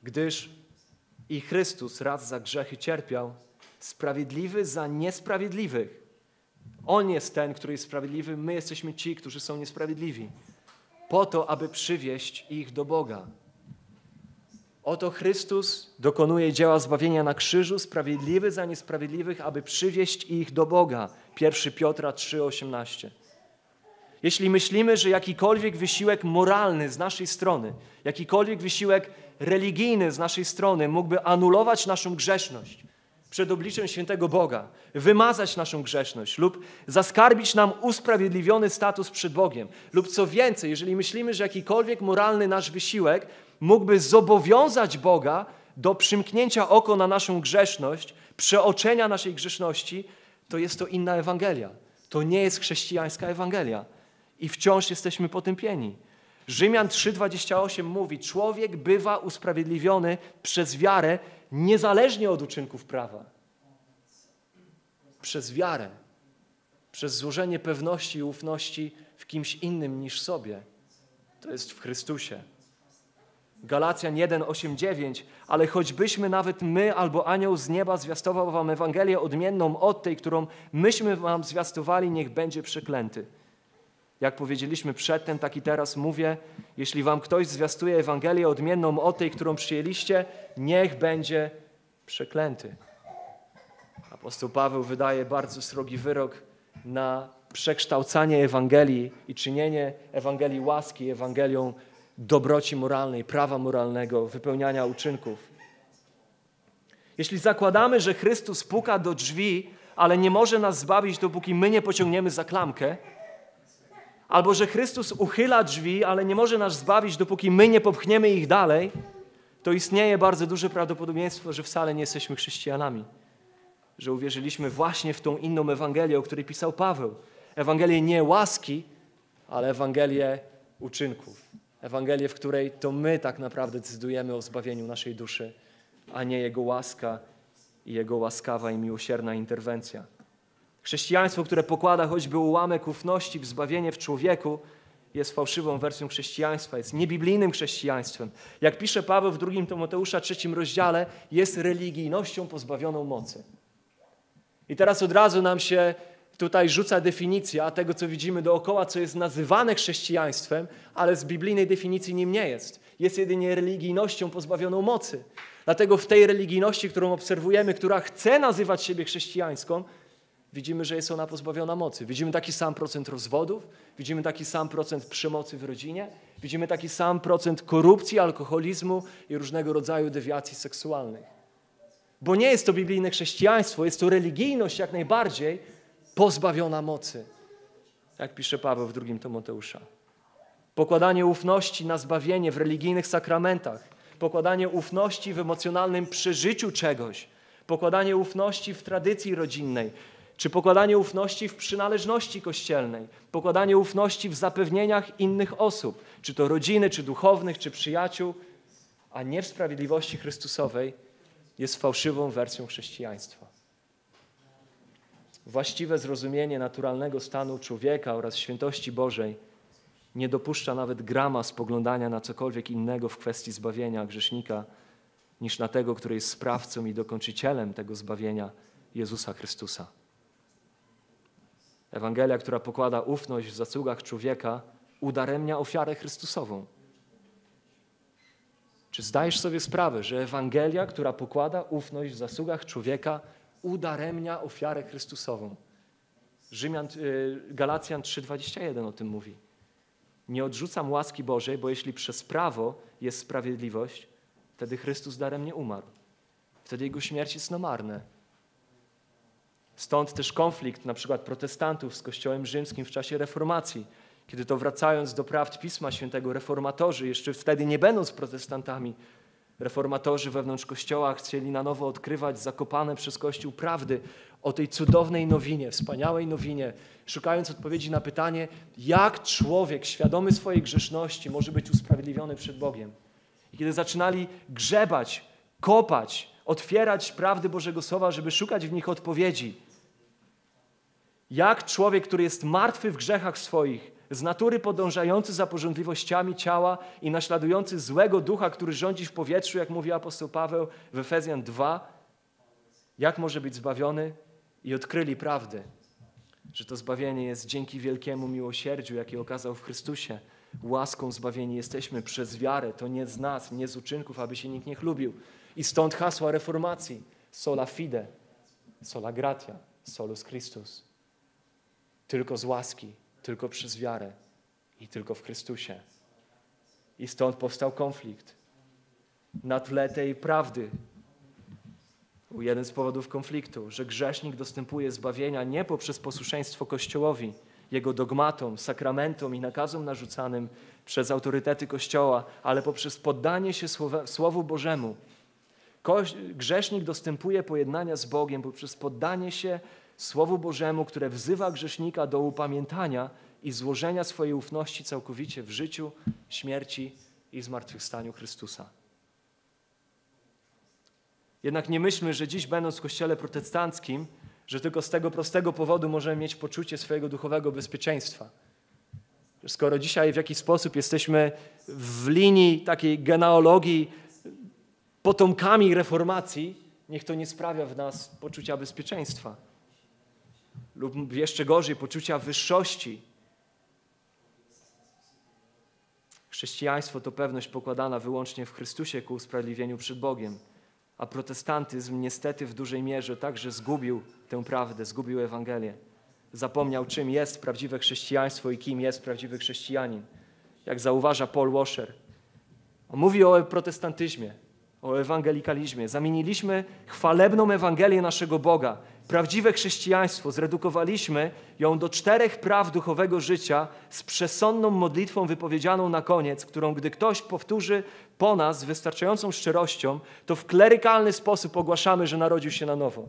Gdyż i Chrystus raz za grzechy cierpiał, sprawiedliwy za niesprawiedliwych. On jest ten, który jest sprawiedliwy, my jesteśmy ci, którzy są niesprawiedliwi. Po to, aby przywieść ich do Boga. Oto Chrystus dokonuje dzieła zbawienia na krzyżu, sprawiedliwy za niesprawiedliwych, aby przywieść ich do Boga. 1 Piotra 3,18. jeśli myślimy, że jakikolwiek wysiłek moralny z naszej strony, jakikolwiek wysiłek religijny z naszej strony mógłby anulować naszą grzeszność przed obliczem świętego Boga, wymazać naszą grzeszność lub zaskarbić nam usprawiedliwiony status przed Bogiem, lub co więcej, jeżeli myślimy, że jakikolwiek moralny nasz wysiłek mógłby zobowiązać Boga do przymknięcia oko na naszą grzeszność, przeoczenia naszej grzeszności, to jest to inna Ewangelia. To nie jest chrześcijańska Ewangelia. I wciąż jesteśmy potępieni. Rzymian 3,28 mówi: Człowiek bywa usprawiedliwiony przez wiarę, niezależnie od uczynków prawa. Przez wiarę, przez złożenie pewności i ufności w kimś innym niż sobie. To jest w Chrystusie. Galacjan 1, 8, 9, ale choćbyśmy nawet my albo anioł z nieba zwiastował wam Ewangelię odmienną od tej, którą myśmy wam zwiastowali, niech będzie przeklęty. Jak powiedzieliśmy przedtem, tak i teraz mówię, jeśli wam ktoś zwiastuje Ewangelię odmienną od tej, którą przyjęliście, niech będzie przeklęty. Apostoł Paweł wydaje bardzo srogi wyrok na przekształcanie Ewangelii i czynienie Ewangelii łaski Ewangelią dobroci moralnej, prawa moralnego, wypełniania uczynków. Jeśli zakładamy, że Chrystus puka do drzwi, ale nie może nas zbawić, dopóki my nie pociągniemy za klamkę, albo że Chrystus uchyla drzwi, ale nie może nas zbawić, dopóki my nie popchniemy ich dalej, to istnieje bardzo duże prawdopodobieństwo, że wcale nie jesteśmy chrześcijanami. Że uwierzyliśmy właśnie w tą inną Ewangelię, o której pisał Paweł. Ewangelię nie łaski, ale Ewangelię uczynków. Ewangelię, w której to my tak naprawdę decydujemy o zbawieniu naszej duszy, a nie Jego łaska i Jego łaskawa i miłosierna interwencja. Chrześcijaństwo, które pokłada choćby ułamek ufności w zbawienie w człowieku, jest fałszywą wersją chrześcijaństwa, jest niebiblijnym chrześcijaństwem. Jak pisze Paweł w drugim Tymoteusza trzecim rozdziale, jest religijnością pozbawioną mocy. I teraz od razu nam się tutaj rzuca definicja tego, co widzimy dookoła, co jest nazywane chrześcijaństwem, ale z biblijnej definicji nim nie jest. Jest jedynie religijnością pozbawioną mocy. Dlatego w tej religijności, którą obserwujemy, która chce nazywać siebie chrześcijańską, widzimy, że jest ona pozbawiona mocy. Widzimy taki sam procent rozwodów, widzimy taki sam procent przemocy w rodzinie, widzimy taki sam procent korupcji, alkoholizmu i różnego rodzaju dewiacji seksualnych. Bo nie jest to biblijne chrześcijaństwo, jest to religijność jak najbardziej pozbawiona mocy. Jak pisze Paweł w drugim Tomoteusza. Pokładanie ufności na zbawienie w religijnych sakramentach, pokładanie ufności w emocjonalnym przeżyciu czegoś, pokładanie ufności w tradycji rodzinnej, czy pokładanie ufności w przynależności kościelnej, pokładanie ufności w zapewnieniach innych osób, czy to rodziny, czy duchownych, czy przyjaciół, a nie w sprawiedliwości Chrystusowej, jest fałszywą wersją chrześcijaństwa. Właściwe zrozumienie naturalnego stanu człowieka oraz świętości Bożej nie dopuszcza nawet grama spoglądania na cokolwiek innego w kwestii zbawienia grzesznika, niż na tego, który jest sprawcą i dokończycielem tego zbawienia Jezusa Chrystusa. Ewangelia, która pokłada ufność w zasługach człowieka, udaremnia ofiarę Chrystusową. Czy zdajesz sobie sprawę, że Ewangelia, która pokłada ufność w zasługach człowieka, udaremnia ofiarę Chrystusową? Rzymian, y, Galacjan 3,21 o tym mówi. Nie odrzucam łaski Bożej, bo jeśli przez prawo jest sprawiedliwość, wtedy Chrystus daremnie umarł. Wtedy Jego śmierć jest nomarna. Stąd też konflikt na przykład protestantów z Kościołem rzymskim w czasie reformacji, kiedy to wracając do prawd Pisma Świętego, reformatorzy, jeszcze wtedy nie będąc protestantami, reformatorzy wewnątrz Kościoła chcieli na nowo odkrywać zakopane przez Kościół prawdy o tej cudownej nowinie, wspaniałej nowinie, szukając odpowiedzi na pytanie, jak człowiek świadomy swojej grzeszności może być usprawiedliwiony przed Bogiem. I kiedy zaczynali grzebać, kopać, otwierać prawdy Bożego Słowa, żeby szukać w nich odpowiedzi, jak człowiek, który jest martwy w grzechach swoich, z natury podążający za porządliwościami ciała i naśladujący złego ducha, który rządzi w powietrzu, jak mówi apostoł Paweł w Efezjan 2, jak może być zbawiony? I odkryli prawdę, że to zbawienie jest dzięki wielkiemu miłosierdziu, jakie okazał w Chrystusie. Łaską zbawieni jesteśmy przez wiarę, to nie z nas, nie z uczynków, aby się nikt nie chlubił. I stąd hasła reformacji: sola fide, sola gratia, solus Christus. Tylko z łaski, tylko przez wiarę i tylko w Chrystusie. I stąd powstał konflikt. Na tle tej prawdy, jeden z powodów konfliktu, że grzesznik dostępuje zbawienia nie poprzez posłuszeństwo Kościołowi, jego dogmatom, sakramentom i nakazom narzucanym przez autorytety Kościoła, ale poprzez poddanie się Słowu Bożemu. Grzesznik dostępuje pojednania z Bogiem poprzez poddanie się Słowu Bożemu, które wzywa grzesznika do upamiętania i złożenia swojej ufności całkowicie w życiu, śmierci i zmartwychwstaniu Chrystusa. Jednak nie myślmy, że dziś będąc w kościele protestanckim, że tylko z tego prostego powodu możemy mieć poczucie swojego duchowego bezpieczeństwa. Skoro dzisiaj w jakiś sposób jesteśmy w linii takiej genealogii potomkami reformacji, niech to nie sprawia w nas poczucia bezpieczeństwa. Lub jeszcze gorzej, poczucia wyższości. Chrześcijaństwo to pewność pokładana wyłącznie w Chrystusie ku usprawiedliwieniu przed Bogiem a protestantyzm niestety w dużej mierze także zgubił tę prawdę, zgubił Ewangelię. Zapomniał, czym jest prawdziwe chrześcijaństwo i kim jest prawdziwy chrześcijanin. Jak zauważa Paul Washer. On mówi o protestantyzmie, o ewangelikalizmie. Zamieniliśmy chwalebną Ewangelię naszego Boga, prawdziwe chrześcijaństwo, zredukowaliśmy ją do czterech praw duchowego życia z przesądną modlitwą wypowiedzianą na koniec, którą gdy ktoś powtórzy po nas z wystarczającą szczerością, to w klerykalny sposób ogłaszamy, że narodził się na nowo.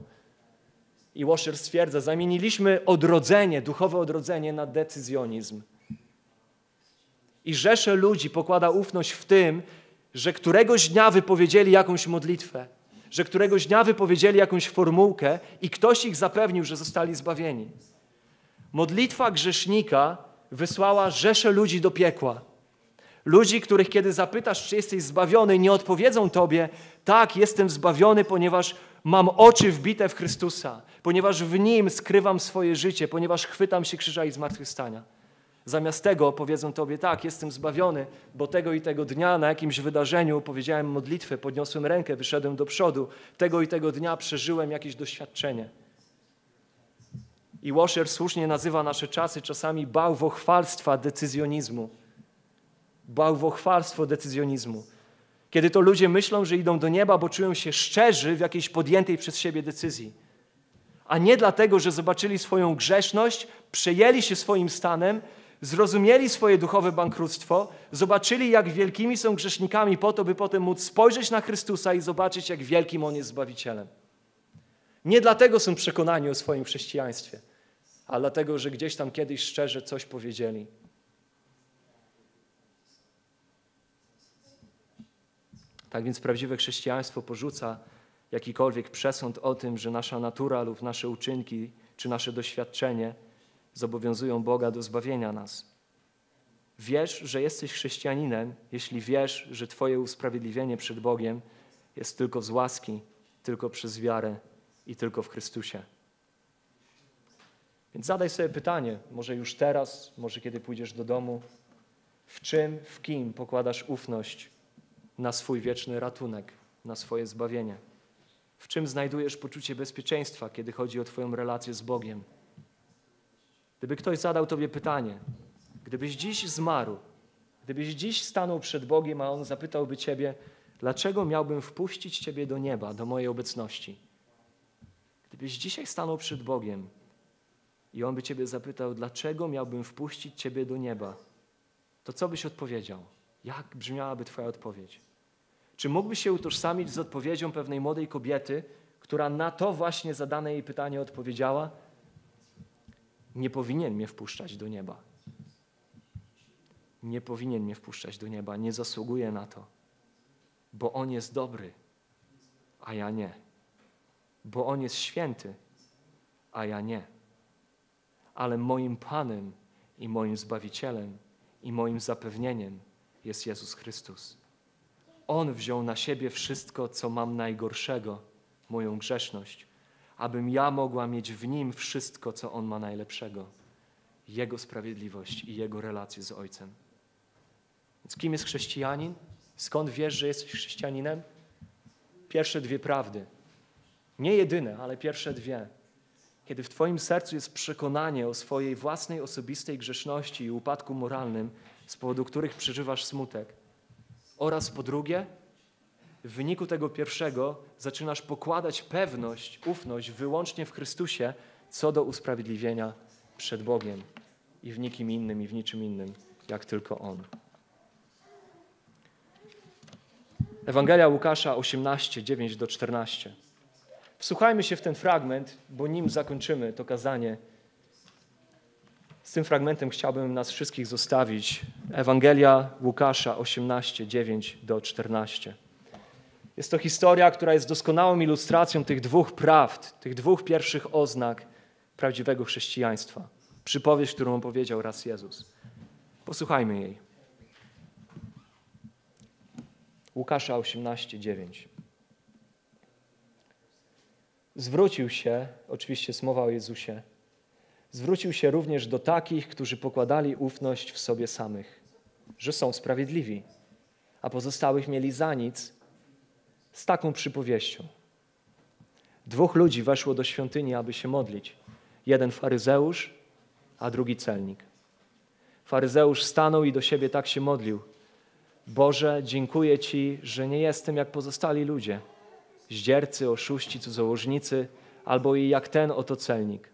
I Washer stwierdza, zamieniliśmy odrodzenie, duchowe odrodzenie na decyzjonizm. I rzesze ludzi pokłada ufność w tym, że któregoś dnia wypowiedzieli jakąś modlitwę, że któregoś dnia wypowiedzieli jakąś formułkę i ktoś ich zapewnił, że zostali zbawieni. Modlitwa grzesznika wysłała rzesze ludzi do piekła. Ludzi, których kiedy zapytasz, czy jesteś zbawiony, nie odpowiedzą tobie, tak, jestem zbawiony, ponieważ mam oczy wbite w Chrystusa, ponieważ w Nim skrywam swoje życie, ponieważ chwytam się krzyża i zmartwychwstania. Zamiast tego powiedzą Tobie, tak, jestem zbawiony, bo tego i tego dnia na jakimś wydarzeniu powiedziałem modlitwę, podniosłem rękę, wyszedłem do przodu, tego i tego dnia przeżyłem jakieś doświadczenie. I Washer słusznie nazywa nasze czasy czasami bałwochwalstwa decyzjonizmu. Bałwochwalstwo decyzjonizmu. Kiedy to ludzie myślą, że idą do nieba, bo czują się szczerzy w jakiejś podjętej przez siebie decyzji. A nie dlatego, że zobaczyli swoją grzeszność, przejęli się swoim stanem zrozumieli swoje duchowe bankructwo, zobaczyli, jak wielkimi są grzesznikami, po to, by potem móc spojrzeć na Chrystusa i zobaczyć, jak wielkim On jest Zbawicielem. Nie dlatego są przekonani o swoim chrześcijaństwie, ale dlatego, że gdzieś tam kiedyś szczerze coś powiedzieli. Tak więc prawdziwe chrześcijaństwo porzuca jakikolwiek przesąd o tym, że nasza natura lub nasze uczynki czy nasze doświadczenie – zobowiązują Boga do zbawienia nas. Wiesz, że jesteś chrześcijaninem, jeśli wiesz, że Twoje usprawiedliwienie przed Bogiem jest tylko z łaski, tylko przez wiarę i tylko w Chrystusie. Więc zadaj sobie pytanie, może już teraz, może kiedy pójdziesz do domu, w czym, w kim pokładasz ufność na swój wieczny ratunek, na swoje zbawienie? W czym znajdujesz poczucie bezpieczeństwa, kiedy chodzi o Twoją relację z Bogiem? Gdyby ktoś zadał Tobie pytanie, gdybyś dziś zmarł, gdybyś dziś stanął przed Bogiem, a On zapytałby Ciebie, dlaczego miałbym wpuścić Ciebie do nieba, do mojej obecności? Gdybyś dzisiaj stanął przed Bogiem i On by Ciebie zapytał, dlaczego miałbym wpuścić Ciebie do nieba, to co byś odpowiedział? Jak brzmiałaby Twoja odpowiedź? Czy mógłbyś się utożsamić z odpowiedzią pewnej młodej kobiety, która na to właśnie zadane jej pytanie odpowiedziała? Nie powinien mnie wpuszczać do nieba. Nie powinien mnie wpuszczać do nieba, nie zasługuje na to, bo On jest dobry, a ja nie. Bo On jest święty, a ja nie. Ale moim Panem i moim Zbawicielem i moim zapewnieniem jest Jezus Chrystus. On wziął na siebie wszystko, co mam najgorszego, moją grzeszność, abym ja mogła mieć w Nim wszystko, co On ma najlepszego. Jego sprawiedliwość i Jego relacje z Ojcem. Więc kim jest chrześcijanin? Skąd wiesz, że jesteś chrześcijaninem? Pierwsze dwie prawdy. Nie jedyne, ale pierwsze dwie. kiedy w Twoim sercu jest przekonanie o swojej własnej osobistej grzeszności i upadku moralnym, z powodu których przeżywasz smutek. Oraz po drugie, w wyniku tego pierwszego zaczynasz pokładać pewność, ufność wyłącznie w Chrystusie co do usprawiedliwienia przed Bogiem i w nikim innym i w niczym innym, jak tylko On. Ewangelia Łukasza 18, 9 do 14. Wsłuchajmy się w ten fragment, bo nim zakończymy to kazanie. Z tym fragmentem chciałbym nas wszystkich zostawić. Ewangelia Łukasza 18, 9 do 14. Jest to historia, która jest doskonałą ilustracją tych dwóch prawd, tych dwóch pierwszych oznak prawdziwego chrześcijaństwa. Przypowieść, którą opowiedział raz Jezus. Posłuchajmy jej. Łukasza 18, 9. Zwrócił się, oczywiście jest mowa o Jezusie, zwrócił się również do takich, którzy pokładali ufność w sobie samych, że są sprawiedliwi, a pozostałych mieli za nic, z taką przypowieścią. Dwóch ludzi weszło do świątyni, aby się modlić. Jeden faryzeusz, a drugi celnik. Faryzeusz stanął i do siebie tak się modlił. Boże, dziękuję Ci, że nie jestem jak pozostali ludzie, zdziercy, oszuści, cudzołożnicy, albo i jak ten oto celnik.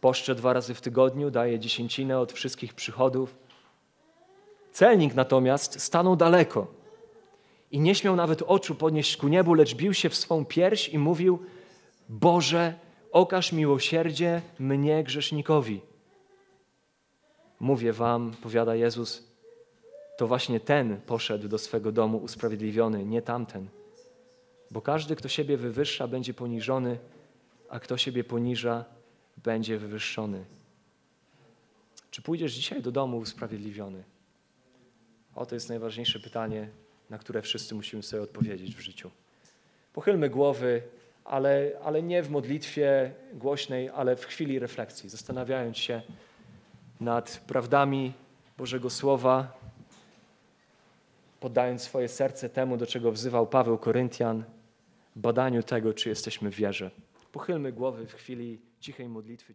Poszczę dwa razy w tygodniu, daję dziesięcinę od wszystkich przychodów. Celnik natomiast stanął daleko i nie śmiał nawet oczu podnieść ku niebu, lecz bił się w swą pierś i mówił: Boże, okaż miłosierdzie mnie grzesznikowi. Mówię wam, powiada Jezus, to właśnie ten poszedł do swego domu usprawiedliwiony, nie tamten. Bo każdy, kto siebie wywyższa, będzie poniżony, a kto siebie poniża, będzie wywyższony. Czy pójdziesz dzisiaj do domu usprawiedliwiony? Oto jest najważniejsze pytanie, na które wszyscy musimy sobie odpowiedzieć w życiu. Pochylmy głowy, ale, ale nie w modlitwie głośnej, ale w chwili refleksji, zastanawiając się nad prawdami Bożego Słowa, poddając swoje serce temu, do czego wzywał Paweł Koryntian, badaniu tego, czy jesteśmy w wierze. Pochylmy głowy w chwili cichej modlitwy.